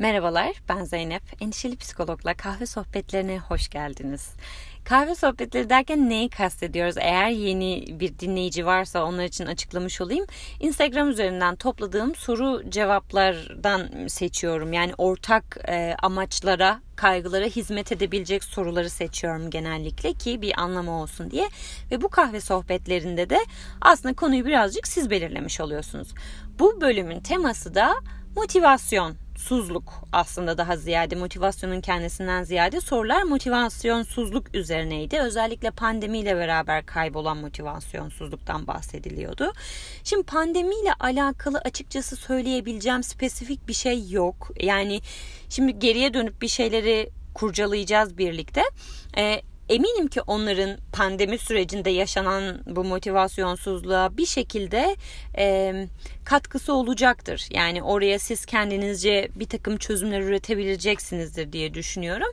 Merhabalar, ben Zeynep. Endişeli Psikolog'la kahve sohbetlerine hoş geldiniz. Kahve sohbetleri derken neyi kastediyoruz? Eğer yeni bir dinleyici varsa onlar için açıklamış olayım. Instagram üzerinden topladığım soru cevaplardan seçiyorum. Yani ortak e, amaçlara, kaygılara hizmet edebilecek soruları seçiyorum genellikle ki bir anlamı olsun diye. Ve bu kahve sohbetlerinde de aslında konuyu birazcık siz belirlemiş oluyorsunuz. Bu bölümün teması da motivasyon motivasyonsuzluk aslında daha ziyade motivasyonun kendisinden ziyade sorular motivasyonsuzluk üzerineydi. Özellikle pandemiyle beraber kaybolan motivasyonsuzluktan bahsediliyordu. Şimdi pandemiyle alakalı açıkçası söyleyebileceğim spesifik bir şey yok. Yani şimdi geriye dönüp bir şeyleri kurcalayacağız birlikte. Ee, eminim ki onların pandemi sürecinde yaşanan bu motivasyonsuzluğa bir şekilde e, katkısı olacaktır. Yani oraya siz kendinizce bir takım çözümler üretebileceksinizdir diye düşünüyorum.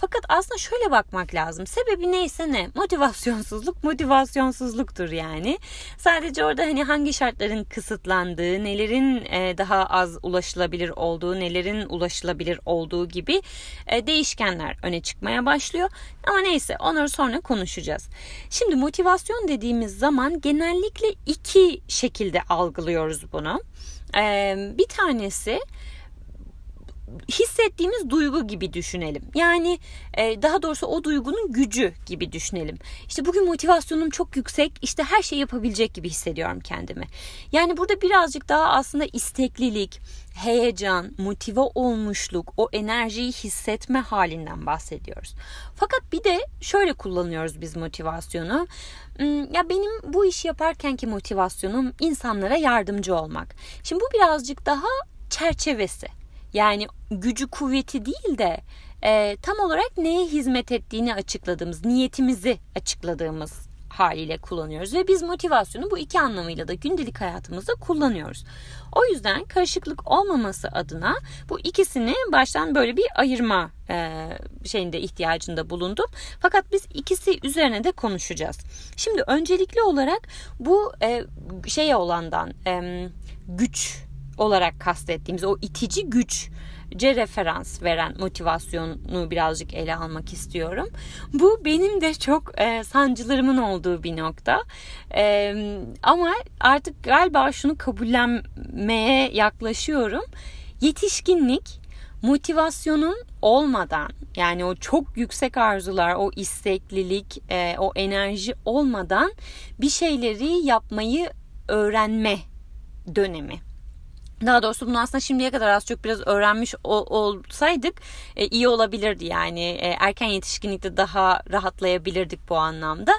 Fakat aslında şöyle bakmak lazım. Sebebi neyse ne? Motivasyonsuzluk motivasyonsuzluktur yani. Sadece orada hani hangi şartların kısıtlandığı, nelerin e, daha az ulaşılabilir olduğu, nelerin ulaşılabilir olduğu gibi e, değişkenler öne çıkmaya başlıyor. Ama neyse onları sonra konuşacağız. Şimdi motivasyon dediğimiz zaman genellikle iki şekilde algılıyoruz bunu. E, bir tanesi hissettiğimiz duygu gibi düşünelim. Yani daha doğrusu o duygunun gücü gibi düşünelim. İşte bugün motivasyonum çok yüksek. İşte her şeyi yapabilecek gibi hissediyorum kendimi. Yani burada birazcık daha aslında isteklilik, heyecan, motive olmuşluk, o enerjiyi hissetme halinden bahsediyoruz. Fakat bir de şöyle kullanıyoruz biz motivasyonu. Hmm, ya benim bu işi yaparkenki motivasyonum insanlara yardımcı olmak. Şimdi bu birazcık daha çerçevesi. Yani gücü kuvveti değil de e, tam olarak neye hizmet ettiğini açıkladığımız, niyetimizi açıkladığımız haliyle kullanıyoruz ve biz motivasyonu bu iki anlamıyla da gündelik hayatımızda kullanıyoruz. O yüzden karışıklık olmaması adına bu ikisini baştan böyle bir ayırma e, şeyinde ihtiyacında bulundum. Fakat biz ikisi üzerine de konuşacağız. Şimdi öncelikli olarak bu e, şeye olandan e, güç olarak kastettiğimiz o itici güç C referans veren motivasyonu birazcık ele almak istiyorum. Bu benim de çok e, sancılarımın olduğu bir nokta. E, ama artık galiba şunu kabullenmeye yaklaşıyorum. Yetişkinlik motivasyonun olmadan yani o çok yüksek arzular, o isteklilik, e, o enerji olmadan bir şeyleri yapmayı öğrenme dönemi. Daha doğrusu bunu aslında şimdiye kadar az çok biraz öğrenmiş olsaydık e, iyi olabilirdi. Yani e, erken yetişkinlikte daha rahatlayabilirdik bu anlamda.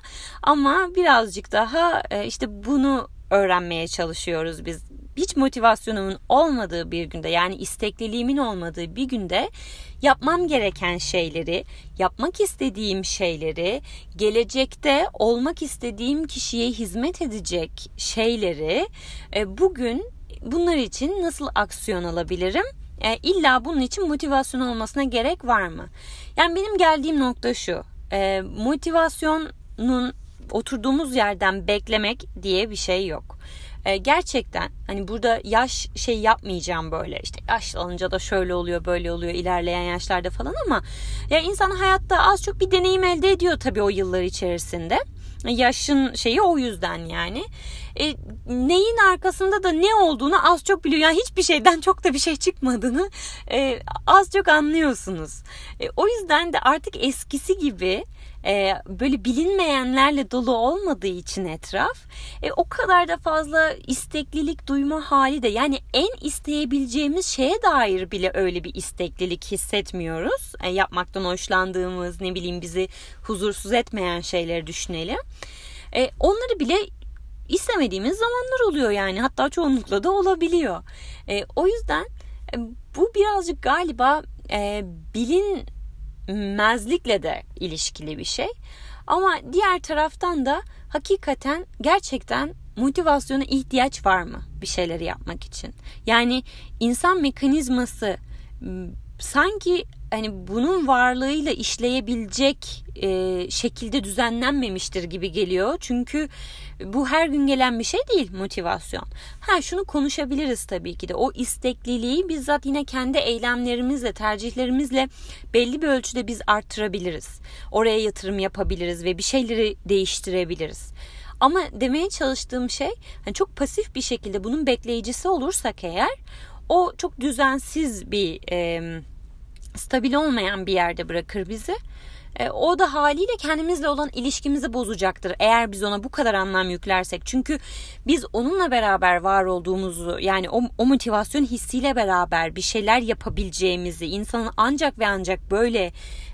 Ama birazcık daha e, işte bunu öğrenmeye çalışıyoruz biz. Hiç motivasyonumun olmadığı bir günde yani istekliliğimin olmadığı bir günde yapmam gereken şeyleri, yapmak istediğim şeyleri, gelecekte olmak istediğim kişiye hizmet edecek şeyleri bugün bunlar için nasıl aksiyon alabilirim? E, illa bunun için motivasyon olmasına gerek var mı? Yani benim geldiğim nokta şu. E, motivasyonun oturduğumuz yerden beklemek diye bir şey yok. E, gerçekten hani burada yaş şey yapmayacağım böyle işte yaşlanınca da şöyle oluyor böyle oluyor ilerleyen yaşlarda falan ama ya insan hayatta az çok bir deneyim elde ediyor tabii o yıllar içerisinde. Yaşın şeyi o yüzden yani. E, neyin arkasında da ne olduğunu az çok biliyor. Yani hiçbir şeyden çok da bir şey çıkmadığını e, az çok anlıyorsunuz. E, o yüzden de artık eskisi gibi e, böyle bilinmeyenlerle dolu olmadığı için etraf e, o kadar da fazla isteklilik duyma hali de yani en isteyebileceğimiz şeye dair bile öyle bir isteklilik hissetmiyoruz. E, yapmaktan hoşlandığımız ne bileyim bizi huzursuz etmeyen şeyleri düşünelim. E, onları bile istemediğimiz zamanlar oluyor yani hatta çoğunlukla da olabiliyor. E, o yüzden e, bu birazcık galiba e, bilin mezlikle de ilişkili bir şey. Ama diğer taraftan da hakikaten gerçekten motivasyona ihtiyaç var mı bir şeyleri yapmak için? Yani insan mekanizması sanki hani bunun varlığıyla işleyebilecek e, şekilde düzenlenmemiştir gibi geliyor. Çünkü bu her gün gelen bir şey değil motivasyon. Ha şunu konuşabiliriz tabii ki de. O istekliliği bizzat yine kendi eylemlerimizle, tercihlerimizle belli bir ölçüde biz arttırabiliriz. Oraya yatırım yapabiliriz ve bir şeyleri değiştirebiliriz. Ama demeye çalıştığım şey hani çok pasif bir şekilde bunun bekleyicisi olursak eğer o çok düzensiz bir e, stabil olmayan bir yerde bırakır bizi. E, o da haliyle kendimizle olan ilişkimizi bozacaktır eğer biz ona bu kadar anlam yüklersek. Çünkü biz onunla beraber var olduğumuzu yani o, o motivasyon hissiyle beraber bir şeyler yapabileceğimizi, insanın ancak ve ancak böyle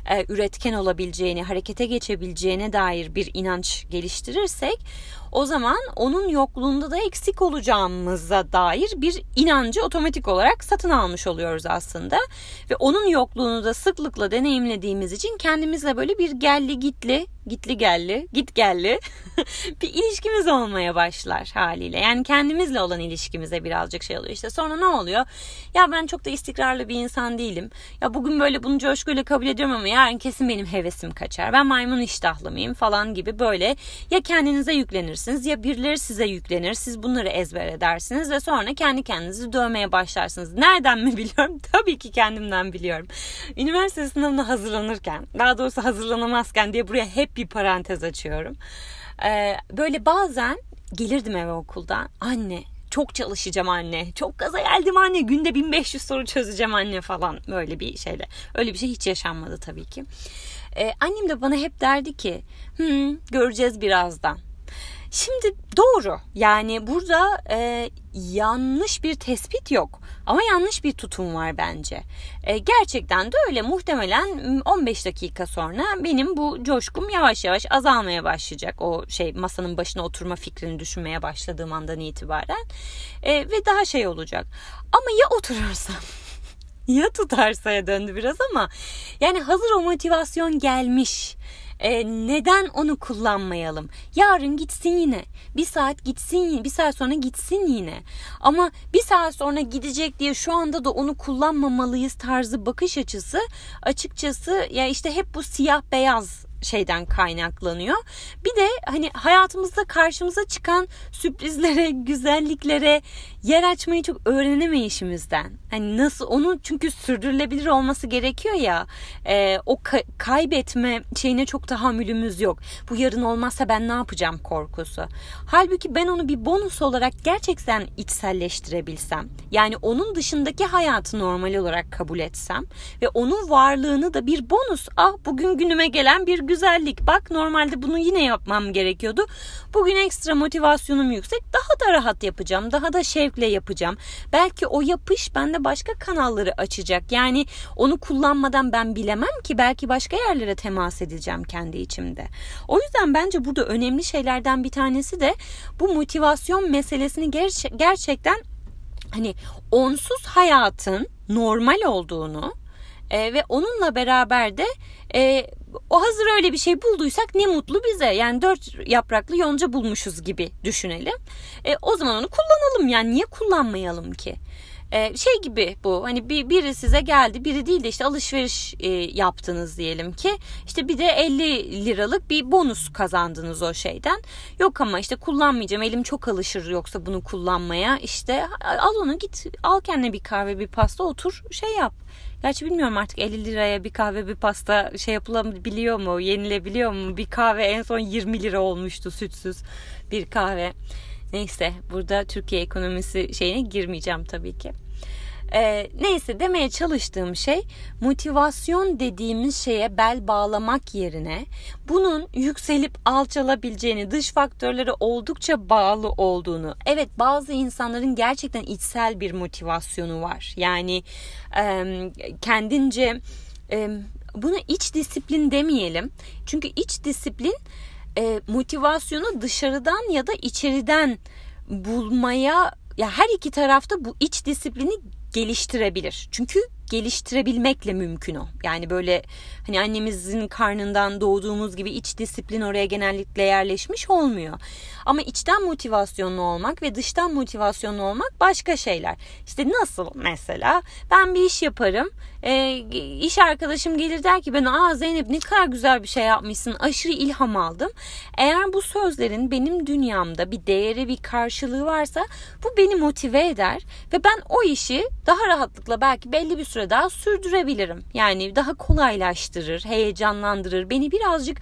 e, üretken olabileceğini, harekete geçebileceğine dair bir inanç geliştirirsek o zaman onun yokluğunda da eksik olacağımıza dair bir inancı otomatik olarak satın almış oluyoruz aslında. Ve onun yokluğunu da sıklıkla deneyimlediğimiz için kendimizle böyle bir gelli gitli gitli gelli, git gelli bir ilişkimiz olmaya başlar haliyle. Yani kendimizle olan ilişkimize birazcık şey oluyor. İşte sonra ne oluyor? Ya ben çok da istikrarlı bir insan değilim. Ya bugün böyle bunu coşkuyla kabul ediyorum ama yarın kesin benim hevesim kaçar. Ben maymun iştahlı mıyım falan gibi böyle ya kendinize yüklenirsiniz ya birileri size yüklenir. Siz bunları ezber edersiniz ve sonra kendi kendinizi dövmeye başlarsınız. Nereden mi biliyorum? Tabii ki kendimden biliyorum. Üniversite sınavına hazırlanırken, daha doğrusu hazırlanamazken diye buraya hep bir parantez açıyorum. Ee, böyle bazen gelirdim eve okuldan. Anne çok çalışacağım anne. Çok gaza geldim anne. Günde 1500 soru çözeceğim anne falan. Böyle bir şeyle. Öyle bir şey hiç yaşanmadı tabii ki. Ee, annem de bana hep derdi ki hmm, göreceğiz birazdan. Şimdi doğru yani burada e, yanlış bir tespit yok ama yanlış bir tutum var bence. E, gerçekten de öyle muhtemelen 15 dakika sonra benim bu coşkum yavaş yavaş azalmaya başlayacak. O şey masanın başına oturma fikrini düşünmeye başladığım andan itibaren e, ve daha şey olacak. Ama ya oturursam? ya tutarsaya döndü biraz ama yani hazır o motivasyon gelmiş e, neden onu kullanmayalım? Yarın gitsin yine. Bir saat gitsin yine. Bir saat sonra gitsin yine. Ama bir saat sonra gidecek diye şu anda da onu kullanmamalıyız tarzı bakış açısı açıkçası ya işte hep bu siyah beyaz şeyden kaynaklanıyor. Bir de hani hayatımızda karşımıza çıkan sürprizlere, güzelliklere yer açmayı çok öğrenemeyişimizden. Hani nasıl onu çünkü sürdürülebilir olması gerekiyor ya. E, o ka- kaybetme şeyine çok tahammülümüz yok. Bu yarın olmazsa ben ne yapacağım korkusu. Halbuki ben onu bir bonus olarak gerçekten içselleştirebilsem. Yani onun dışındaki hayatı normal olarak kabul etsem ve onun varlığını da bir bonus. Ah bugün günüme gelen bir güzellik. Bak normalde bunu yine yapmam gerekiyordu. Bugün ekstra motivasyonum yüksek. Daha da rahat yapacağım. Daha da şevkle yapacağım. Belki o yapış bende başka kanalları açacak. Yani onu kullanmadan ben bilemem ki belki başka yerlere temas edeceğim kendi içimde. O yüzden bence burada önemli şeylerden bir tanesi de bu motivasyon meselesini ger- gerçekten hani onsuz hayatın normal olduğunu e, ve onunla beraber de e, o hazır öyle bir şey bulduysak ne mutlu bize. Yani dört yapraklı yonca bulmuşuz gibi düşünelim. E, o zaman onu kullanalım yani niye kullanmayalım ki? Ee, şey gibi bu hani bir, biri size geldi biri değil de işte alışveriş e, yaptınız diyelim ki işte bir de 50 liralık bir bonus kazandınız o şeyden yok ama işte kullanmayacağım elim çok alışır yoksa bunu kullanmaya işte al onu git al kendine bir kahve bir pasta otur şey yap Gerçi bilmiyorum artık 50 liraya bir kahve bir pasta şey yapılabiliyor mu, yenilebiliyor mu? Bir kahve en son 20 lira olmuştu sütsüz bir kahve. Neyse burada Türkiye ekonomisi şeyine girmeyeceğim tabii ki. Ee, neyse demeye çalıştığım şey motivasyon dediğimiz şeye bel bağlamak yerine bunun yükselip alçalabileceğini, dış faktörlere oldukça bağlı olduğunu. Evet bazı insanların gerçekten içsel bir motivasyonu var. Yani e, kendince e, buna iç disiplin demeyelim. Çünkü iç disiplin e, motivasyonu dışarıdan ya da içeriden bulmaya ya her iki tarafta bu iç disiplini geliştirebilir. Çünkü geliştirebilmekle mümkün o. Yani böyle hani annemizin karnından doğduğumuz gibi iç disiplin oraya genellikle yerleşmiş olmuyor. Ama içten motivasyonlu olmak ve dıştan motivasyonlu olmak başka şeyler. İşte nasıl mesela ben bir iş yaparım. E, iş arkadaşım gelir der ki ben aa Zeynep ne kadar güzel bir şey yapmışsın. Aşırı ilham aldım. Eğer bu sözlerin benim dünyamda bir değeri bir karşılığı varsa bu beni motive eder ve ben o işi daha rahatlıkla belki belli bir süre daha sürdürebilirim. Yani daha kolaylaştırır, heyecanlandırır. Beni birazcık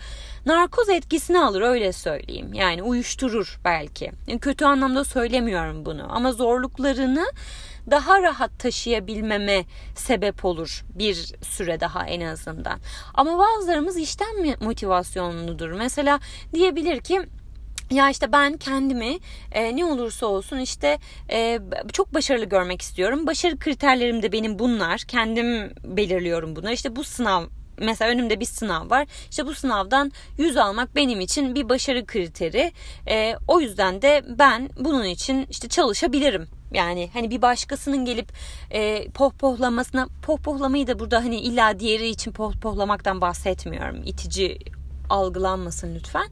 narkoz etkisini alır öyle söyleyeyim. Yani uyuşturur belki. Yani kötü anlamda söylemiyorum bunu ama zorluklarını daha rahat taşıyabilmeme sebep olur bir süre daha en azından. Ama bazılarımız işten motivasyonludur. Mesela diyebilir ki ya işte ben kendimi e, ne olursa olsun işte e, çok başarılı görmek istiyorum. Başarı kriterlerim de benim bunlar. Kendim belirliyorum bunları. İşte bu sınav mesela önümde bir sınav var. İşte bu sınavdan 100 almak benim için bir başarı kriteri. E, o yüzden de ben bunun için işte çalışabilirim. Yani hani bir başkasının gelip e, pohpohlamasına pohpohlamayı da burada hani illa diğeri için pohpohlamaktan bahsetmiyorum. İtici algılanmasın lütfen.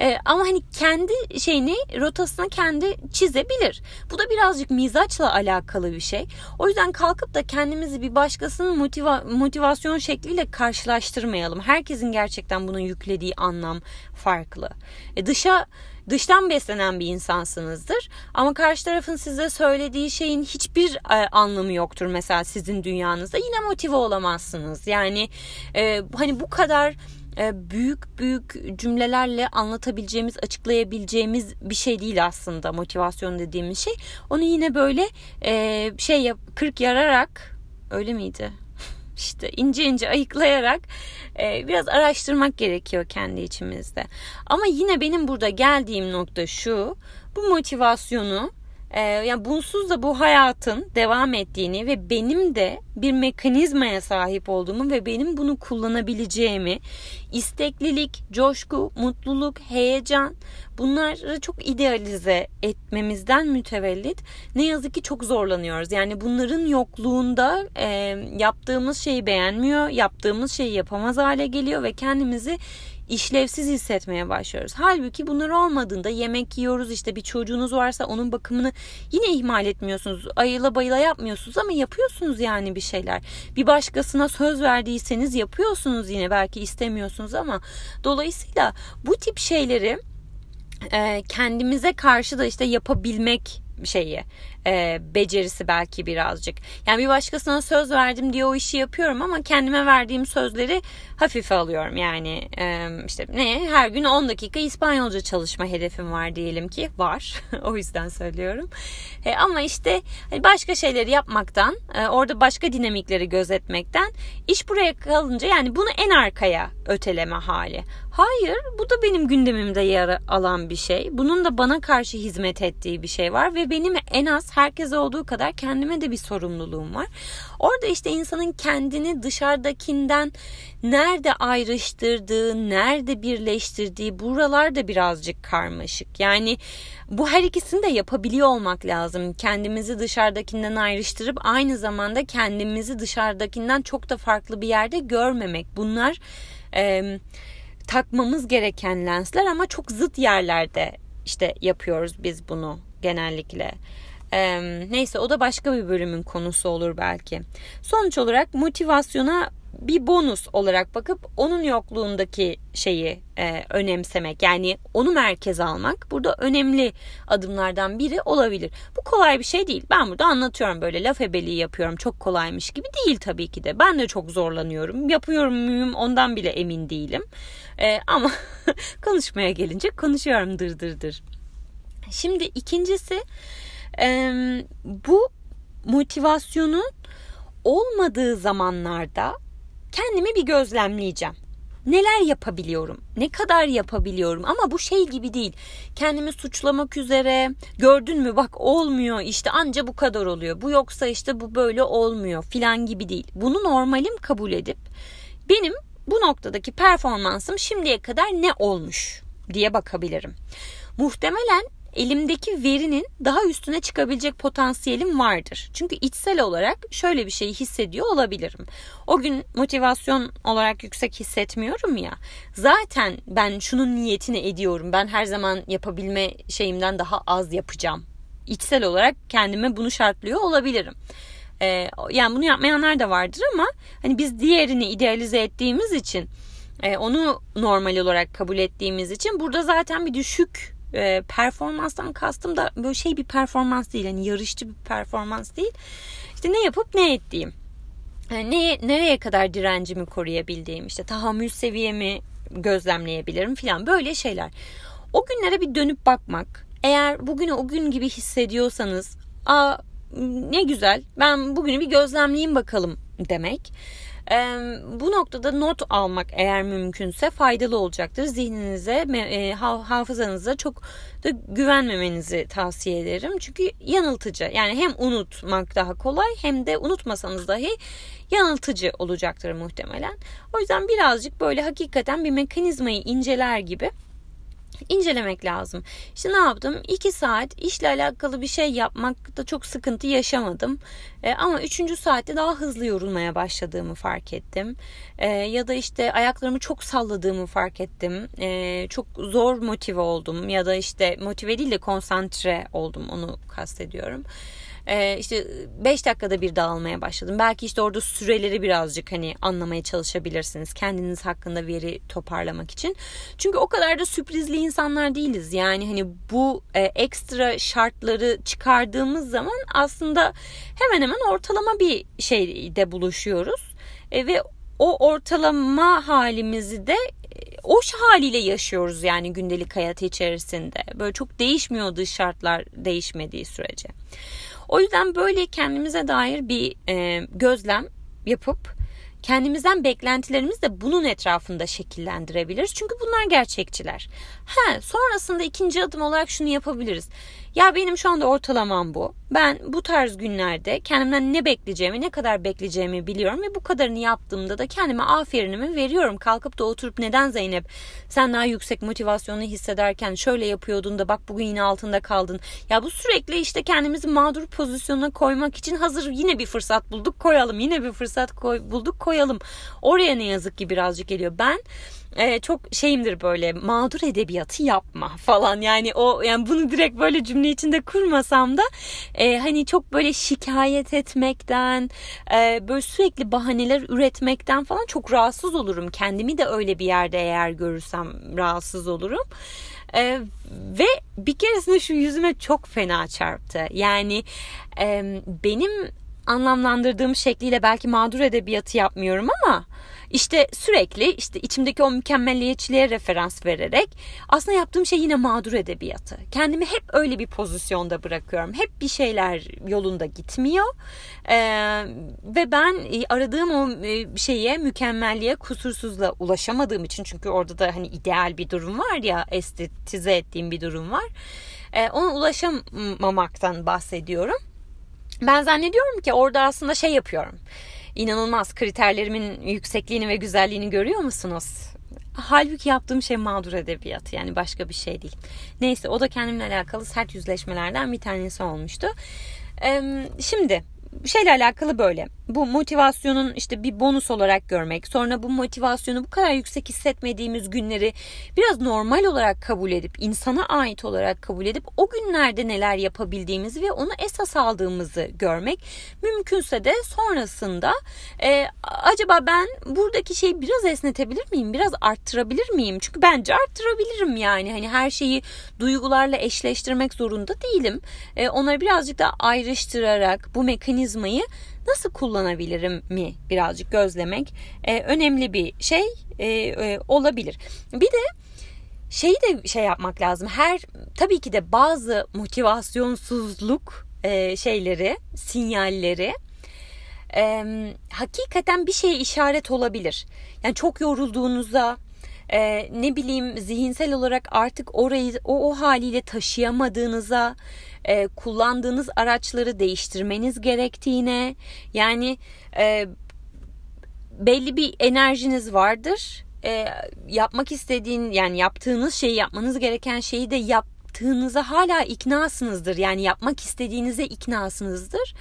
E, ama hani kendi şeyini rotasını kendi çizebilir. Bu da birazcık mizaçla alakalı bir şey. O yüzden kalkıp da kendimizi bir başkasının motiva motivasyon şekliyle karşılaştırmayalım. Herkesin gerçekten bunun yüklediği anlam farklı. E, dışa dıştan beslenen bir insansınızdır ama karşı tarafın size söylediği şeyin hiçbir e, anlamı yoktur mesela sizin dünyanızda yine motive olamazsınız yani e, hani bu kadar büyük büyük cümlelerle anlatabileceğimiz, açıklayabileceğimiz bir şey değil aslında motivasyon dediğimiz şey. Onu yine böyle e, şey kırk yararak öyle miydi? işte ince ince ayıklayarak e, biraz araştırmak gerekiyor kendi içimizde. Ama yine benim burada geldiğim nokta şu. Bu motivasyonu ee, yani bunsuz da bu hayatın devam ettiğini ve benim de bir mekanizmaya sahip olduğumu ve benim bunu kullanabileceğimi isteklilik, coşku, mutluluk, heyecan bunları çok idealize etmemizden mütevellit ne yazık ki çok zorlanıyoruz. Yani bunların yokluğunda e, yaptığımız şeyi beğenmiyor, yaptığımız şeyi yapamaz hale geliyor ve kendimizi işlevsiz hissetmeye başlıyoruz. Halbuki bunlar olmadığında yemek yiyoruz işte bir çocuğunuz varsa onun bakımını yine ihmal etmiyorsunuz. Ayıla bayıla yapmıyorsunuz ama yapıyorsunuz yani bir şeyler. Bir başkasına söz verdiyseniz yapıyorsunuz yine belki istemiyorsunuz ama dolayısıyla bu tip şeyleri kendimize karşı da işte yapabilmek şeyi e, becerisi belki birazcık. Yani bir başkasına söz verdim diye o işi yapıyorum ama kendime verdiğim sözleri hafife alıyorum. Yani e, işte ne her gün 10 dakika İspanyolca çalışma hedefim var diyelim ki var. o yüzden söylüyorum. E, ama işte hani başka şeyleri yapmaktan, e, orada başka dinamikleri gözetmekten iş buraya kalınca yani bunu en arkaya öteleme hali. Hayır, bu da benim gündemimde yer alan bir şey. Bunun da bana karşı hizmet ettiği bir şey var ve benim en az herkese olduğu kadar kendime de bir sorumluluğum var. Orada işte insanın kendini dışarıdakinden nerede ayrıştırdığı, nerede birleştirdiği buralar da birazcık karmaşık. Yani bu her ikisini de yapabiliyor olmak lazım. Kendimizi dışarıdakinden ayrıştırıp aynı zamanda kendimizi dışarıdakinden çok da farklı bir yerde görmemek. Bunlar e, takmamız gereken lensler ama çok zıt yerlerde işte yapıyoruz biz bunu genellikle. Ee, neyse o da başka bir bölümün konusu olur belki. Sonuç olarak motivasyona bir bonus olarak bakıp onun yokluğundaki şeyi e, önemsemek yani onu merkeze almak burada önemli adımlardan biri olabilir. Bu kolay bir şey değil. Ben burada anlatıyorum böyle laf ebeliği yapıyorum çok kolaymış gibi değil tabii ki de. Ben de çok zorlanıyorum. Yapıyorum muyum ondan bile emin değilim. E, ama konuşmaya gelince konuşuyorum dır dır dır. Şimdi ikincisi bu motivasyonun olmadığı zamanlarda kendimi bir gözlemleyeceğim. Neler yapabiliyorum? Ne kadar yapabiliyorum? Ama bu şey gibi değil. Kendimi suçlamak üzere. Gördün mü bak olmuyor işte anca bu kadar oluyor. Bu yoksa işte bu böyle olmuyor filan gibi değil. Bunu normalim kabul edip benim bu noktadaki performansım şimdiye kadar ne olmuş diye bakabilirim. Muhtemelen elimdeki verinin daha üstüne çıkabilecek potansiyelim vardır. Çünkü içsel olarak şöyle bir şeyi hissediyor olabilirim. O gün motivasyon olarak yüksek hissetmiyorum ya. Zaten ben şunun niyetini ediyorum. Ben her zaman yapabilme şeyimden daha az yapacağım. İçsel olarak kendime bunu şartlıyor olabilirim. Ee, yani bunu yapmayanlar da vardır ama hani biz diğerini idealize ettiğimiz için e, onu normal olarak kabul ettiğimiz için burada zaten bir düşük e, performanstan kastım da böyle şey bir performans değil. Yani yarışçı bir performans değil. İşte ne yapıp ne ettiğim. Yani ne, nereye kadar direncimi koruyabildiğim işte tahammül seviyemi gözlemleyebilirim filan böyle şeyler. O günlere bir dönüp bakmak. Eğer bugünü o gün gibi hissediyorsanız aa ne güzel ben bugünü bir gözlemleyeyim bakalım demek bu noktada not almak eğer mümkünse faydalı olacaktır. Zihninize, e, hafızanıza çok da güvenmemenizi tavsiye ederim. Çünkü yanıltıcı. Yani hem unutmak daha kolay hem de unutmasanız dahi yanıltıcı olacaktır muhtemelen. O yüzden birazcık böyle hakikaten bir mekanizmayı inceler gibi incelemek lazım. İşte ne yaptım? 2 saat işle alakalı bir şey yapmakta çok sıkıntı yaşamadım. E, ama 3. saatte daha hızlı yorulmaya başladığımı fark ettim. E, ya da işte ayaklarımı çok salladığımı fark ettim. E, çok zor motive oldum ya da işte motive değil de konsantre oldum onu kastediyorum e, işte 5 dakikada bir dağılmaya başladım. Belki işte orada süreleri birazcık hani anlamaya çalışabilirsiniz. Kendiniz hakkında veri toparlamak için. Çünkü o kadar da sürprizli insanlar değiliz. Yani hani bu e, ekstra şartları çıkardığımız zaman aslında hemen hemen ortalama bir şeyde buluşuyoruz. E, ve o ortalama halimizi de e, o haliyle yaşıyoruz yani gündelik hayat içerisinde. Böyle çok değişmiyor dış şartlar değişmediği sürece. O yüzden böyle kendimize dair bir e, gözlem yapıp kendimizden beklentilerimizi de bunun etrafında şekillendirebiliriz. Çünkü bunlar gerçekçiler. Ha, sonrasında ikinci adım olarak şunu yapabiliriz. Ya benim şu anda ortalamam bu. Ben bu tarz günlerde kendimden ne bekleyeceğimi, ne kadar bekleyeceğimi biliyorum ve bu kadarını yaptığımda da kendime aferinimi veriyorum. Kalkıp da oturup neden Zeynep sen daha yüksek motivasyonu hissederken şöyle yapıyordun da bak bugün yine altında kaldın. Ya bu sürekli işte kendimizi mağdur pozisyonuna koymak için hazır yine bir fırsat bulduk koyalım. Yine bir fırsat koy, bulduk koyalım. Oraya ne yazık ki birazcık geliyor. Ben e, çok şeyimdir böyle mağdur edebiyatı yapma falan yani o yani bunu direkt böyle cümle içinde kurmasam da e, hani çok böyle şikayet etmekten e, böyle sürekli bahaneler üretmekten falan çok rahatsız olurum kendimi de öyle bir yerde eğer görürsem rahatsız olurum. Ee, ve bir keresinde şu yüzüme çok fena çarptı. Yani e, benim anlamlandırdığım şekliyle belki mağdur edebiyatı yapmıyorum ama işte sürekli işte içimdeki o mükemmelliyetçiliğe referans vererek aslında yaptığım şey yine mağdur edebiyatı. Kendimi hep öyle bir pozisyonda bırakıyorum. Hep bir şeyler yolunda gitmiyor. Ee, ve ben e, aradığım o e, şeye mükemmelliğe kusursuzla ulaşamadığım için çünkü orada da hani ideal bir durum var ya estetize ettiğim bir durum var. Ee, ona ulaşamamaktan bahsediyorum. Ben zannediyorum ki orada aslında şey yapıyorum inanılmaz kriterlerimin yüksekliğini ve güzelliğini görüyor musunuz? Halbuki yaptığım şey mağdur edebiyatı yani başka bir şey değil. Neyse o da kendimle alakalı sert yüzleşmelerden bir tanesi olmuştu. Şimdi şeyle alakalı böyle. Bu motivasyonun işte bir bonus olarak görmek, sonra bu motivasyonu bu kadar yüksek hissetmediğimiz günleri biraz normal olarak kabul edip, insana ait olarak kabul edip o günlerde neler yapabildiğimizi ve onu esas aldığımızı görmek. Mümkünse de sonrasında e, acaba ben buradaki şeyi biraz esnetebilir miyim? Biraz arttırabilir miyim? Çünkü bence arttırabilirim yani. Hani her şeyi duygularla eşleştirmek zorunda değilim. E, onları birazcık da ayrıştırarak bu mekanizmayı nasıl kullanabilirim mi birazcık gözlemek e, önemli bir şey e, e, olabilir. Bir de şeyi de şey yapmak lazım. Her tabii ki de bazı motivasyonsuzluk e, şeyleri, sinyalleri e, hakikaten bir şeye işaret olabilir. Yani çok yorulduğunuzda e, ne bileyim zihinsel olarak artık orayı o, o haliyle taşıyamadığınıza e, kullandığınız araçları değiştirmeniz gerektiğine yani e, belli bir enerjiniz vardır e, yapmak istediğin yani yaptığınız şeyi yapmanız gereken şeyi de yap yaptığınıza hala iknasınızdır. Yani yapmak istediğinize iknasınızdır.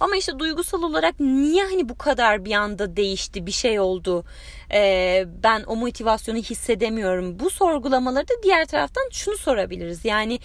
Ama işte duygusal olarak niye hani bu kadar bir anda değişti bir şey oldu? Ee, ben o motivasyonu hissedemiyorum. Bu sorgulamaları da diğer taraftan şunu sorabiliriz. Yani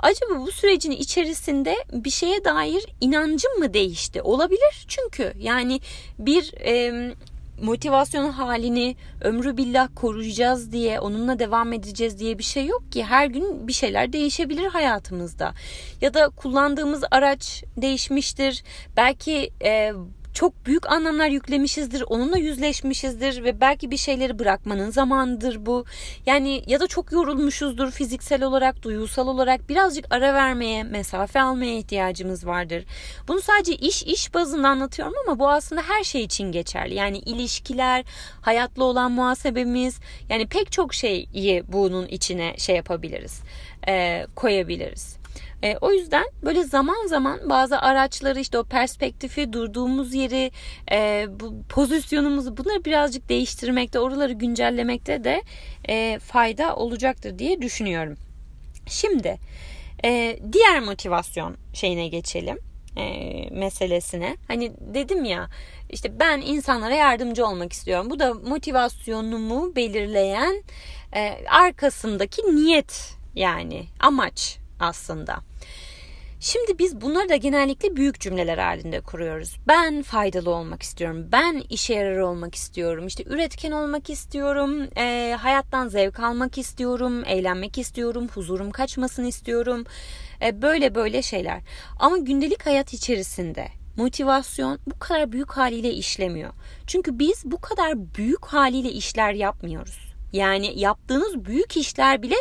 acaba bu sürecin içerisinde bir şeye dair inancım mı değişti? Olabilir. Çünkü yani bir e, motivasyon halini ömrü billah koruyacağız diye onunla devam edeceğiz diye bir şey yok ki. Her gün bir şeyler değişebilir hayatımızda. Ya da kullandığımız araç değişmiştir. Belki e, çok büyük anlamlar yüklemişizdir, onunla yüzleşmişizdir ve belki bir şeyleri bırakmanın zamanıdır bu. Yani ya da çok yorulmuşuzdur fiziksel olarak, duygusal olarak birazcık ara vermeye, mesafe almaya ihtiyacımız vardır. Bunu sadece iş iş bazında anlatıyorum ama bu aslında her şey için geçerli. Yani ilişkiler, hayatla olan muhasebemiz, yani pek çok şeyi bunun içine şey yapabiliriz, koyabiliriz. E, o yüzden böyle zaman zaman bazı araçları işte o perspektifi, durduğumuz yeri, e, bu pozisyonumuzu bunları birazcık değiştirmekte, oraları güncellemekte de e, fayda olacaktır diye düşünüyorum. Şimdi e, diğer motivasyon şeyine geçelim e, meselesine. Hani dedim ya işte ben insanlara yardımcı olmak istiyorum. Bu da motivasyonumu belirleyen e, arkasındaki niyet yani amaç aslında. Şimdi biz bunları da genellikle büyük cümleler halinde kuruyoruz. Ben faydalı olmak istiyorum. Ben işe yarar olmak istiyorum. İşte üretken olmak istiyorum. E, hayattan zevk almak istiyorum. Eğlenmek istiyorum. Huzurum kaçmasın istiyorum. E, böyle böyle şeyler. Ama gündelik hayat içerisinde motivasyon bu kadar büyük haliyle işlemiyor. Çünkü biz bu kadar büyük haliyle işler yapmıyoruz. Yani yaptığınız büyük işler bile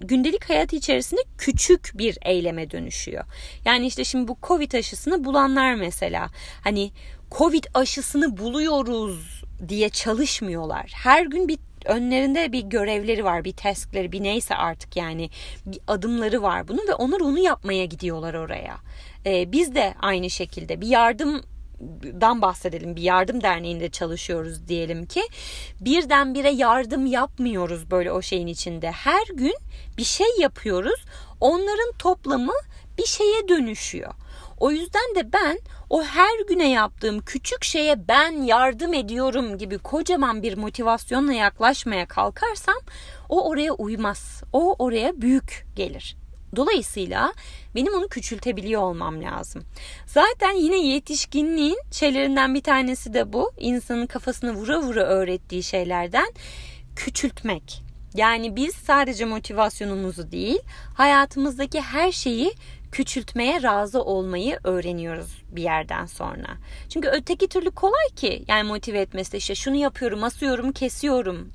gündelik hayat içerisinde küçük bir eyleme dönüşüyor. Yani işte şimdi bu Covid aşısını bulanlar mesela hani Covid aşısını buluyoruz diye çalışmıyorlar. Her gün bir önlerinde bir görevleri var, bir taskleri, bir neyse artık yani bir adımları var bunun ve onlar onu yapmaya gidiyorlar oraya. Ee, biz de aynı şekilde bir yardım dan bahsedelim. Bir yardım derneğinde çalışıyoruz diyelim ki. Birdenbire yardım yapmıyoruz böyle o şeyin içinde. Her gün bir şey yapıyoruz. Onların toplamı bir şeye dönüşüyor. O yüzden de ben o her güne yaptığım küçük şeye ben yardım ediyorum gibi kocaman bir motivasyonla yaklaşmaya kalkarsam o oraya uymaz. O oraya büyük gelir. Dolayısıyla benim onu küçültebiliyor olmam lazım. Zaten yine yetişkinliğin şeylerinden bir tanesi de bu. İnsanın kafasını vura vura öğrettiği şeylerden küçültmek. Yani biz sadece motivasyonumuzu değil, hayatımızdaki her şeyi küçültmeye razı olmayı öğreniyoruz bir yerden sonra. Çünkü öteki türlü kolay ki yani motive etmesi işte şunu yapıyorum, asıyorum, kesiyorum,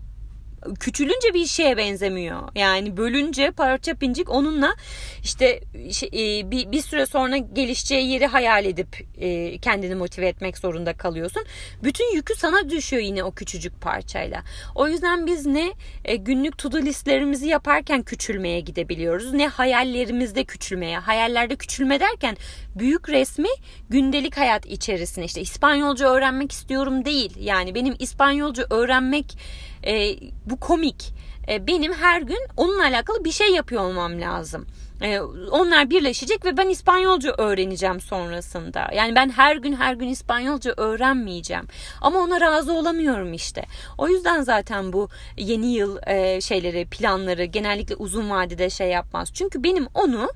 küçülünce bir şeye benzemiyor. Yani bölünce parça pincik onunla işte şey, e, bir, bir süre sonra gelişeceği yeri hayal edip e, kendini motive etmek zorunda kalıyorsun. Bütün yükü sana düşüyor yine o küçücük parçayla. O yüzden biz ne e, günlük to do listlerimizi yaparken küçülmeye gidebiliyoruz ne hayallerimizde küçülmeye. Hayallerde küçülme derken büyük resmi gündelik hayat içerisine işte İspanyolca öğrenmek istiyorum değil. Yani benim İspanyolca öğrenmek e, bu komik. E, benim her gün onunla alakalı bir şey yapıyor olmam lazım. E, onlar birleşecek ve ben İspanyolca öğreneceğim sonrasında. Yani ben her gün her gün İspanyolca öğrenmeyeceğim. Ama ona razı olamıyorum işte. O yüzden zaten bu yeni yıl e, şeyleri, planları genellikle uzun vadede şey yapmaz. Çünkü benim onu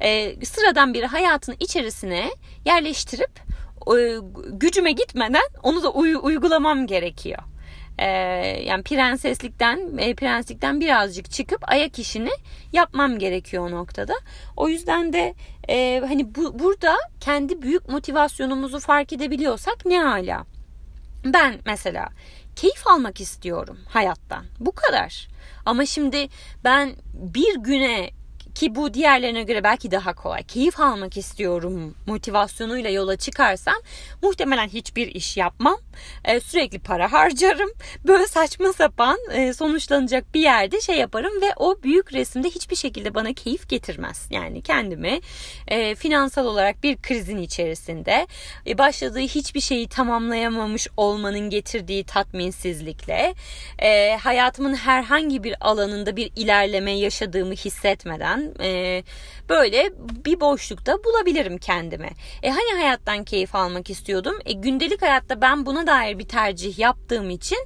e, sıradan bir hayatın içerisine yerleştirip e, gücüme gitmeden onu da uy- uygulamam gerekiyor e, yani prenseslikten e, prenslikten birazcık çıkıp ayak işini yapmam gerekiyor o noktada. O yüzden de e, hani bu, burada kendi büyük motivasyonumuzu fark edebiliyorsak ne hala. Ben mesela keyif almak istiyorum hayattan. Bu kadar. Ama şimdi ben bir güne ki bu diğerlerine göre belki daha kolay. Keyif almak istiyorum motivasyonuyla yola çıkarsam muhtemelen hiçbir iş yapmam. E, sürekli para harcarım. Böyle saçma sapan e, sonuçlanacak bir yerde şey yaparım ve o büyük resimde hiçbir şekilde bana keyif getirmez. Yani kendimi e, finansal olarak bir krizin içerisinde e, başladığı hiçbir şeyi tamamlayamamış olmanın getirdiği tatminsizlikle e, hayatımın herhangi bir alanında bir ilerleme yaşadığımı hissetmeden e, böyle bir boşlukta bulabilirim kendimi. E hani hayattan keyif almak istiyordum. E, gündelik hayatta ben buna dair bir tercih yaptığım için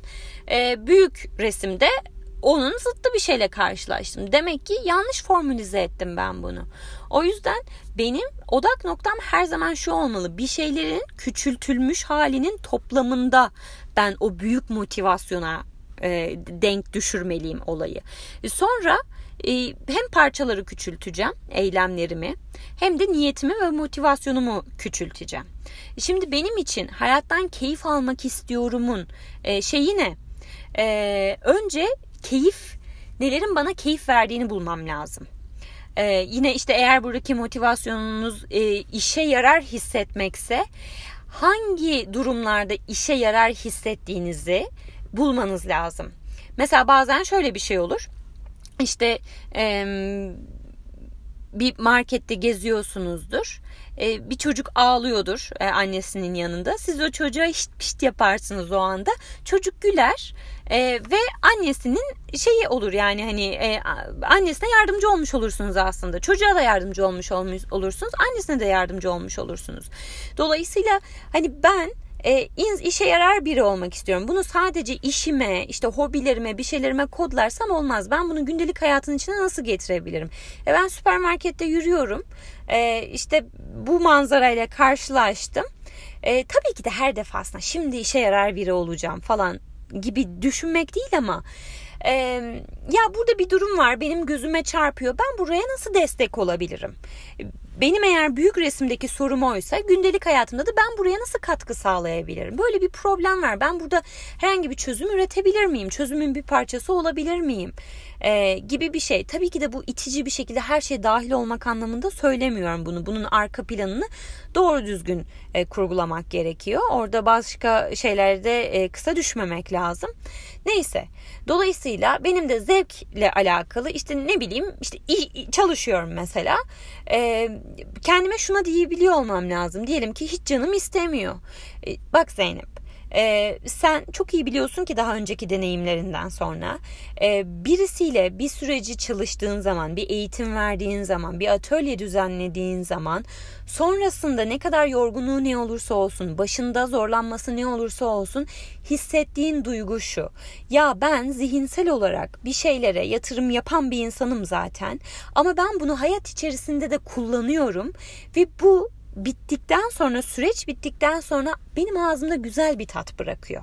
e, büyük resimde onun zıttı bir şeyle karşılaştım. Demek ki yanlış formülize ettim ben bunu. O yüzden benim odak noktam her zaman şu olmalı. Bir şeylerin küçültülmüş halinin toplamında ben o büyük motivasyona e, denk düşürmeliyim olayı. E, sonra hem parçaları küçülteceğim eylemlerimi hem de niyetimi ve motivasyonumu küçülteceğim. Şimdi benim için hayattan keyif almak istiyorumun e, şeyi ne? E, önce keyif nelerin bana keyif verdiğini bulmam lazım. Ee, yine işte eğer buradaki motivasyonunuz e, işe yarar hissetmekse hangi durumlarda işe yarar hissettiğinizi bulmanız lazım. Mesela bazen şöyle bir şey olur. İşte e, bir markette geziyorsunuzdur. E, bir çocuk ağlıyordur e, annesinin yanında. Siz o çocuğa hiç pişt yaparsınız o anda. Çocuk güler e, ve annesinin şeyi olur yani hani e, annesine yardımcı olmuş olursunuz aslında. Çocuğa da yardımcı olmuş olursunuz. Annesine de yardımcı olmuş olursunuz. Dolayısıyla hani ben e, işe yarar biri olmak istiyorum. Bunu sadece işime, işte hobilerime, bir şeylerime kodlarsam olmaz. Ben bunu gündelik hayatın içine nasıl getirebilirim? E, ben süpermarkette yürüyorum. E, işte bu manzarayla karşılaştım. E, tabii ki de her defasında şimdi işe yarar biri olacağım falan gibi düşünmek değil ama e, ya burada bir durum var benim gözüme çarpıyor ben buraya nasıl destek olabilirim benim eğer büyük resimdeki sorum oysa gündelik hayatımda da ben buraya nasıl katkı sağlayabilirim? Böyle bir problem var. Ben burada herhangi bir çözüm üretebilir miyim? Çözümün bir parçası olabilir miyim? Ee, gibi bir şey. Tabii ki de bu itici bir şekilde her şey dahil olmak anlamında söylemiyorum bunu. Bunun arka planını doğru düzgün e, kurgulamak gerekiyor. Orada başka şeylerde e, kısa düşmemek lazım. Neyse. Dolayısıyla benim de zevkle alakalı işte ne bileyim işte çalışıyorum mesela. E, kendime şuna diyebiliyor olmam lazım. Diyelim ki hiç canım istemiyor. E, bak Zeynep ee, sen çok iyi biliyorsun ki daha önceki deneyimlerinden sonra e, birisiyle bir süreci çalıştığın zaman, bir eğitim verdiğin zaman, bir atölye düzenlediğin zaman sonrasında ne kadar yorgunluğu ne olursa olsun, başında zorlanması ne olursa olsun hissettiğin duygu şu. Ya ben zihinsel olarak bir şeylere yatırım yapan bir insanım zaten ama ben bunu hayat içerisinde de kullanıyorum ve bu bittikten sonra süreç bittikten sonra benim ağzımda güzel bir tat bırakıyor.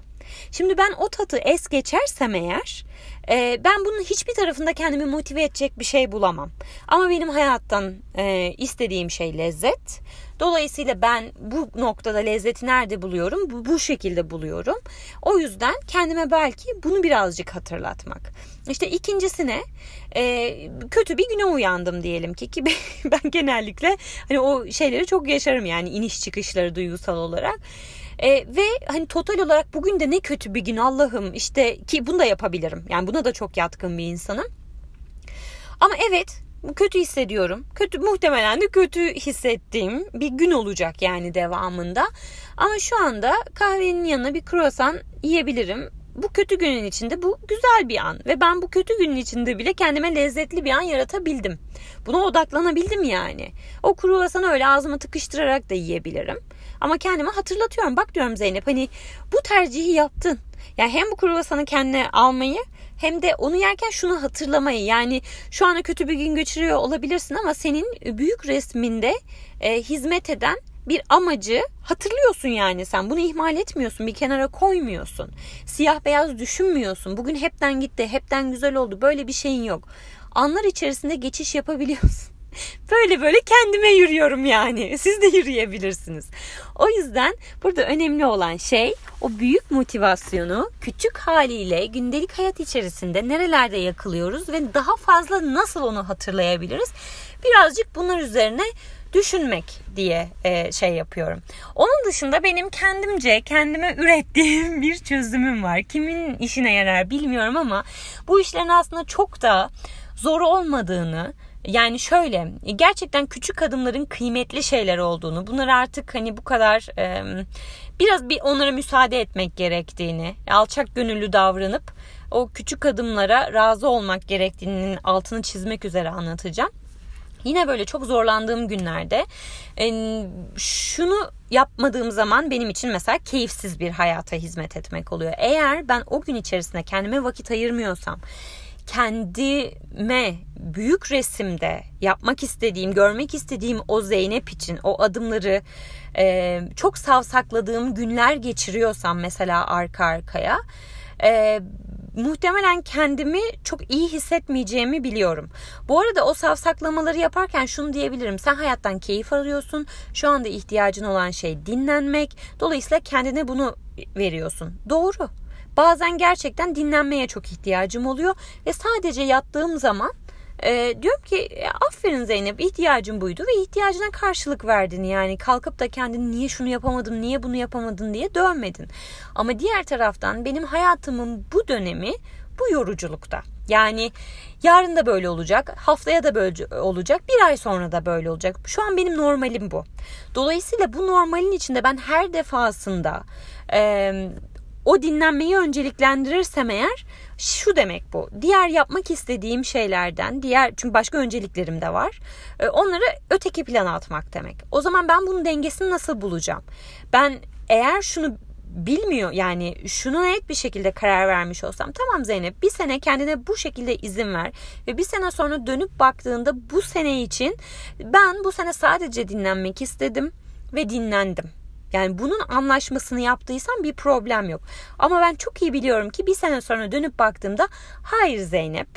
Şimdi ben o tatı es geçersem eğer e, ben bunun hiçbir tarafında kendimi motive edecek bir şey bulamam. Ama benim hayattan e, istediğim şey lezzet. Dolayısıyla ben bu noktada lezzeti nerede buluyorum? Bu, bu şekilde buluyorum. O yüzden kendime belki bunu birazcık hatırlatmak. İşte ikincisine e, kötü bir güne uyandım diyelim ki ki ben genellikle hani o şeyleri çok yaşarım yani iniş çıkışları duygusal olarak. E, ve hani total olarak bugün de ne kötü bir gün Allah'ım işte ki bunu da yapabilirim. Yani buna da çok yatkın bir insanım. Ama evet kötü hissediyorum. Kötü muhtemelen de kötü hissettiğim bir gün olacak yani devamında. Ama şu anda kahvenin yanına bir kruvasan yiyebilirim. Bu kötü günün içinde bu güzel bir an ve ben bu kötü günün içinde bile kendime lezzetli bir an yaratabildim. Buna odaklanabildim yani. O kruvasanı öyle ağzıma tıkıştırarak da yiyebilirim. Ama kendime hatırlatıyorum. Bak diyorum Zeynep hani bu tercihi yaptın. Yani hem bu kruvasanı kendine almayı hem de onu yerken şunu hatırlamayı. Yani şu anda kötü bir gün geçiriyor olabilirsin ama senin büyük resminde e, hizmet eden bir amacı hatırlıyorsun yani sen. Bunu ihmal etmiyorsun bir kenara koymuyorsun. Siyah beyaz düşünmüyorsun. Bugün hepten gitti hepten güzel oldu böyle bir şeyin yok. Anlar içerisinde geçiş yapabiliyorsun böyle böyle kendime yürüyorum yani. Siz de yürüyebilirsiniz. O yüzden burada önemli olan şey o büyük motivasyonu küçük haliyle gündelik hayat içerisinde nerelerde yakılıyoruz ve daha fazla nasıl onu hatırlayabiliriz? Birazcık bunlar üzerine düşünmek diye e, şey yapıyorum. Onun dışında benim kendimce kendime ürettiğim bir çözümüm var. Kimin işine yarar bilmiyorum ama bu işlerin aslında çok da zor olmadığını yani şöyle gerçekten küçük adımların kıymetli şeyler olduğunu bunları artık hani bu kadar biraz bir onlara müsaade etmek gerektiğini alçak gönüllü davranıp o küçük adımlara razı olmak gerektiğinin altını çizmek üzere anlatacağım. Yine böyle çok zorlandığım günlerde şunu yapmadığım zaman benim için mesela keyifsiz bir hayata hizmet etmek oluyor. Eğer ben o gün içerisinde kendime vakit ayırmıyorsam kendime büyük resimde yapmak istediğim, görmek istediğim o Zeynep için o adımları e, çok savsakladığım günler geçiriyorsam mesela arka arkaya e, muhtemelen kendimi çok iyi hissetmeyeceğimi biliyorum. Bu arada o savsaklamaları yaparken şunu diyebilirim. Sen hayattan keyif alıyorsun. Şu anda ihtiyacın olan şey dinlenmek. Dolayısıyla kendine bunu veriyorsun. Doğru. Bazen gerçekten dinlenmeye çok ihtiyacım oluyor ve sadece yattığım zaman e, diyorum ki aferin Zeynep ihtiyacın buydu ve ihtiyacına karşılık verdin. Yani kalkıp da kendini niye şunu yapamadın, niye bunu yapamadın diye dövmedin. Ama diğer taraftan benim hayatımın bu dönemi bu yoruculukta. Yani yarın da böyle olacak, haftaya da böyle olacak, bir ay sonra da böyle olacak. Şu an benim normalim bu. Dolayısıyla bu normalin içinde ben her defasında e, o dinlenmeyi önceliklendirirsem eğer şu demek bu. Diğer yapmak istediğim şeylerden, diğer çünkü başka önceliklerim de var. E, onları öteki plana atmak demek. O zaman ben bunun dengesini nasıl bulacağım? Ben eğer şunu bilmiyor yani şunu net bir şekilde karar vermiş olsam tamam Zeynep bir sene kendine bu şekilde izin ver ve bir sene sonra dönüp baktığında bu sene için ben bu sene sadece dinlenmek istedim ve dinlendim yani bunun anlaşmasını yaptıysam bir problem yok. Ama ben çok iyi biliyorum ki bir sene sonra dönüp baktığımda hayır Zeynep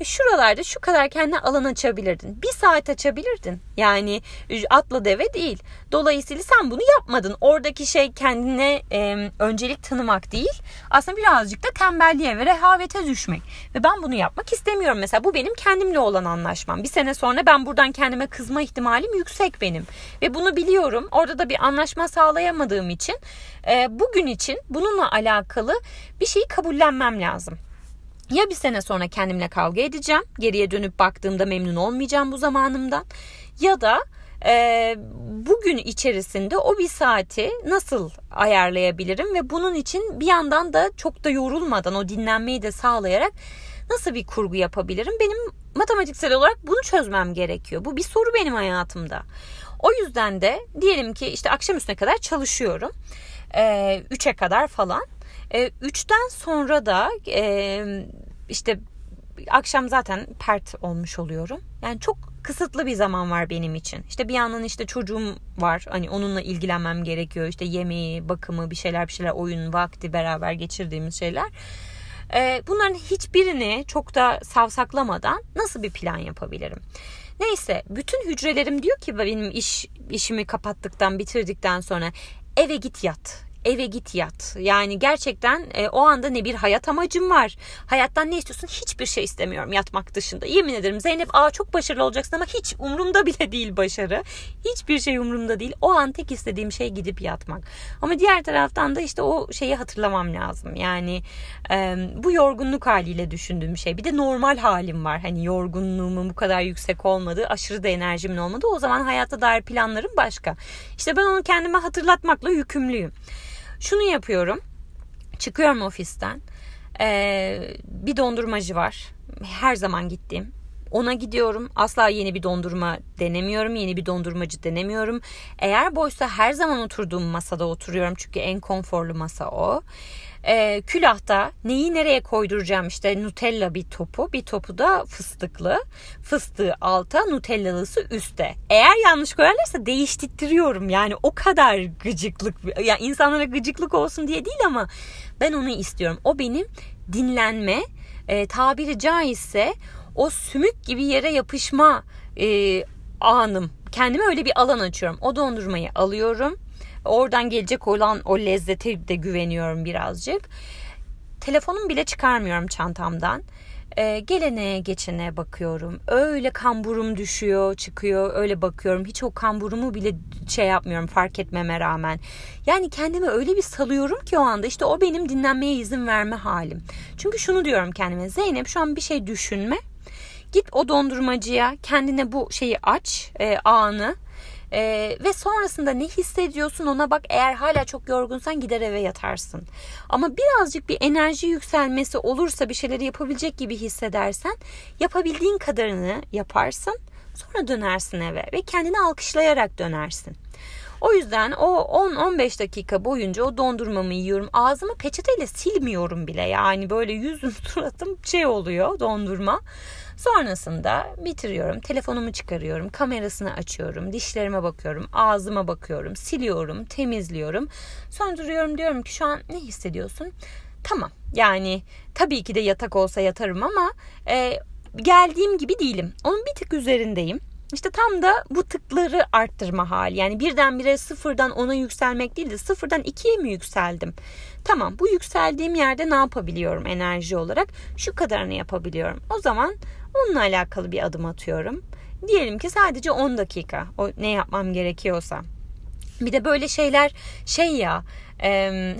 e, şuralarda şu kadar kendine alan açabilirdin. Bir saat açabilirdin. Yani atla deve değil. Dolayısıyla sen bunu yapmadın. Oradaki şey kendine e, öncelik tanımak değil. Aslında birazcık da tembelliğe ve rehavete düşmek. Ve ben bunu yapmak istemiyorum. Mesela bu benim kendimle olan anlaşmam. Bir sene sonra ben buradan kendime kızma ihtimalim yüksek benim. Ve bunu biliyorum. Orada da bir anlaşma sağlayamadığım için e, bugün için bununla alakalı bir şeyi kabullenmem lazım ya bir sene sonra kendimle kavga edeceğim. Geriye dönüp baktığımda memnun olmayacağım bu zamanımdan. Ya da e, bugün içerisinde o bir saati nasıl ayarlayabilirim ve bunun için bir yandan da çok da yorulmadan o dinlenmeyi de sağlayarak nasıl bir kurgu yapabilirim? Benim matematiksel olarak bunu çözmem gerekiyor. Bu bir soru benim hayatımda. O yüzden de diyelim ki işte akşam üstüne kadar çalışıyorum. E, 3'e kadar falan. E, üçten sonra da e, işte akşam zaten pert olmuş oluyorum. Yani çok kısıtlı bir zaman var benim için. İşte bir yandan işte çocuğum var. Hani onunla ilgilenmem gerekiyor. İşte yemeği, bakımı, bir şeyler bir şeyler, oyun, vakti beraber geçirdiğimiz şeyler. Ee, bunların hiçbirini çok da savsaklamadan nasıl bir plan yapabilirim? Neyse bütün hücrelerim diyor ki benim iş işimi kapattıktan bitirdikten sonra eve git yat eve git yat. Yani gerçekten e, o anda ne bir hayat amacım var. Hayattan ne istiyorsun? Hiçbir şey istemiyorum yatmak dışında. Yemin ederim Zeynep aa çok başarılı olacaksın ama hiç umurumda bile değil başarı. Hiçbir şey umurumda değil. O an tek istediğim şey gidip yatmak. Ama diğer taraftan da işte o şeyi hatırlamam lazım. Yani e, bu yorgunluk haliyle düşündüğüm şey. Bir de normal halim var. Hani yorgunluğumun bu kadar yüksek olmadığı, aşırı da enerjimin olmadığı. O zaman hayata dair planlarım başka. İşte ben onu kendime hatırlatmakla yükümlüyüm. Şunu yapıyorum. Çıkıyorum ofisten. Ee, bir dondurmacı var. Her zaman gittiğim. Ona gidiyorum. Asla yeni bir dondurma denemiyorum. Yeni bir dondurmacı denemiyorum. Eğer boysa her zaman oturduğum masada oturuyorum. Çünkü en konforlu masa o e, külahta neyi nereye koyduracağım işte Nutella bir topu bir topu da fıstıklı fıstığı alta Nutellalısı üstte eğer yanlış koyarlarsa değiştiriyorum yani o kadar gıcıklık ya yani insanlara gıcıklık olsun diye değil ama ben onu istiyorum o benim dinlenme e, tabiri caizse o sümük gibi yere yapışma e, anım. Kendime öyle bir alan açıyorum. O dondurmayı alıyorum. Oradan gelecek olan o lezzete de güveniyorum birazcık. Telefonumu bile çıkarmıyorum çantamdan. Ee, gelene geçene bakıyorum. Öyle kamburum düşüyor, çıkıyor. Öyle bakıyorum. Hiç o kamburumu bile şey yapmıyorum fark etmeme rağmen. Yani kendimi öyle bir salıyorum ki o anda işte o benim dinlenmeye izin verme halim. Çünkü şunu diyorum kendime. Zeynep şu an bir şey düşünme. Git o dondurmacıya kendine bu şeyi aç, e, anı ee, ve sonrasında ne hissediyorsun ona bak. Eğer hala çok yorgunsan gider eve yatarsın. Ama birazcık bir enerji yükselmesi olursa bir şeyleri yapabilecek gibi hissedersen yapabildiğin kadarını yaparsın. Sonra dönersin eve ve kendini alkışlayarak dönersin. O yüzden o 10-15 dakika boyunca o dondurmamı yiyorum. Ağzımı peçeteyle silmiyorum bile. Yani böyle yüzüm suratım şey oluyor dondurma. Sonrasında bitiriyorum. Telefonumu çıkarıyorum. Kamerasını açıyorum. Dişlerime bakıyorum. Ağzıma bakıyorum. Siliyorum. Temizliyorum. Sonra duruyorum diyorum ki şu an ne hissediyorsun? Tamam. Yani tabii ki de yatak olsa yatarım ama e, geldiğim gibi değilim. Onun bir tık üzerindeyim. İşte tam da bu tıkları arttırma hali. Yani birdenbire sıfırdan ona yükselmek değil de sıfırdan ikiye mi yükseldim? Tamam bu yükseldiğim yerde ne yapabiliyorum enerji olarak? Şu kadarını yapabiliyorum. O zaman onunla alakalı bir adım atıyorum. Diyelim ki sadece 10 dakika o ne yapmam gerekiyorsa. Bir de böyle şeyler şey ya e,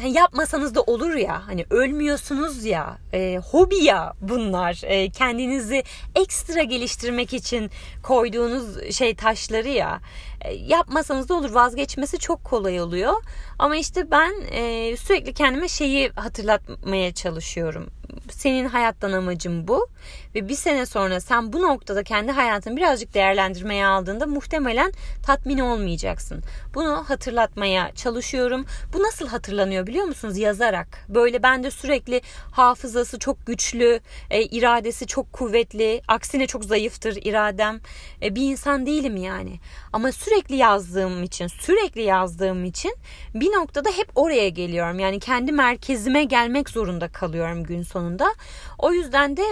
yapmasanız da olur ya hani ölmüyorsunuz ya e, hobi ya bunlar e, kendinizi ekstra geliştirmek için koyduğunuz şey taşları ya e, yapmasanız da olur vazgeçmesi çok kolay oluyor ama işte ben e, sürekli kendime şeyi hatırlatmaya çalışıyorum senin hayattan amacın bu ve bir sene sonra sen bu noktada kendi hayatını birazcık değerlendirmeye aldığında muhtemelen tatmin olmayacaksın. Bunu hatırlatmaya çalışıyorum. Bu nasıl hatırlanıyor biliyor musunuz? Yazarak. Böyle ben de sürekli hafızası çok güçlü, e, iradesi çok kuvvetli, aksine çok zayıftır iradem. E, bir insan değilim yani. Ama sürekli yazdığım için, sürekli yazdığım için bir noktada hep oraya geliyorum. Yani kendi merkezime gelmek zorunda kalıyorum gün sonunda. O yüzden de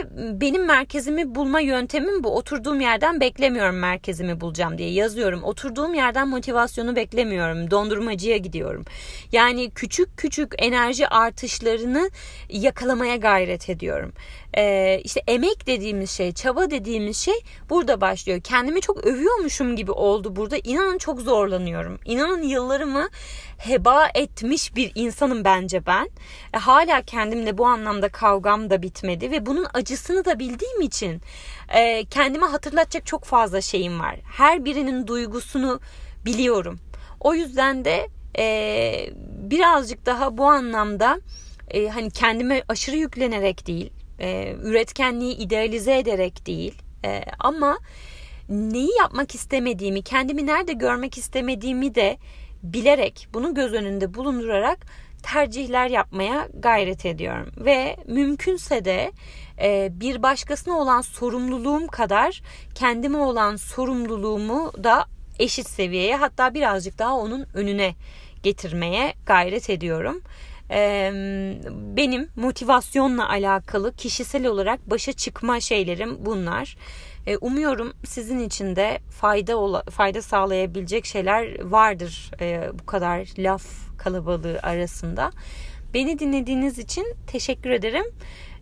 benim merkezimi bulma yöntemim bu. Oturduğum yerden beklemiyorum merkezimi bulacağım diye yazıyorum. Oturduğum yerden motivasyonu beklemiyorum. Dondurmacıya gidiyorum. Yani küçük küçük enerji artışlarını yakalamaya gayret ediyorum. Ee, işte emek dediğimiz şey, çaba dediğimiz şey burada başlıyor. Kendimi çok övüyormuşum gibi oldu burada. İnanın çok zorlanıyorum. İnanın yıllarımı heba etmiş bir insanım bence ben. E, hala kendimle bu anlamda kavgam da bitmedi ve bunun acısını da bildiğim için e, kendime hatırlatacak çok fazla şeyim var. Her birinin duygusunu biliyorum. O yüzden de e, birazcık daha bu anlamda e, hani kendime aşırı yüklenerek değil, e, üretkenliği idealize ederek değil e, ama neyi yapmak istemediğimi, kendimi nerede görmek istemediğimi de bilerek, bunu göz önünde bulundurarak tercihler yapmaya gayret ediyorum. Ve mümkünse de e, bir başkasına olan sorumluluğum kadar kendime olan sorumluluğumu da eşit seviyeye hatta birazcık daha onun önüne getirmeye gayret ediyorum. Benim motivasyonla alakalı kişisel olarak başa çıkma şeylerim bunlar. Umuyorum sizin için de fayda fayda sağlayabilecek şeyler vardır bu kadar laf kalabalığı arasında. Beni dinlediğiniz için teşekkür ederim.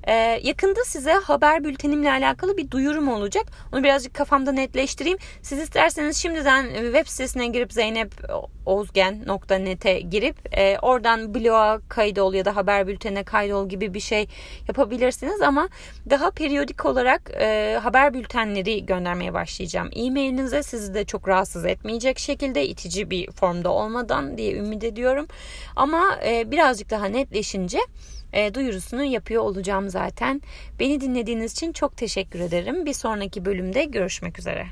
Ee, yakında size haber bültenimle alakalı bir duyurum olacak. Onu birazcık kafamda netleştireyim. Siz isterseniz şimdiden web sitesine girip zeynepozgen.net'e girip e, oradan bloğa kaydol ya da haber bültenine kaydol gibi bir şey yapabilirsiniz. Ama daha periyodik olarak e, haber bültenleri göndermeye başlayacağım. E-mailinize sizi de çok rahatsız etmeyecek şekilde itici bir formda olmadan diye ümit ediyorum. Ama e, birazcık daha netleşince e, duyurusunu yapıyor olacağım zaten. Beni dinlediğiniz için çok teşekkür ederim. Bir sonraki bölümde görüşmek üzere.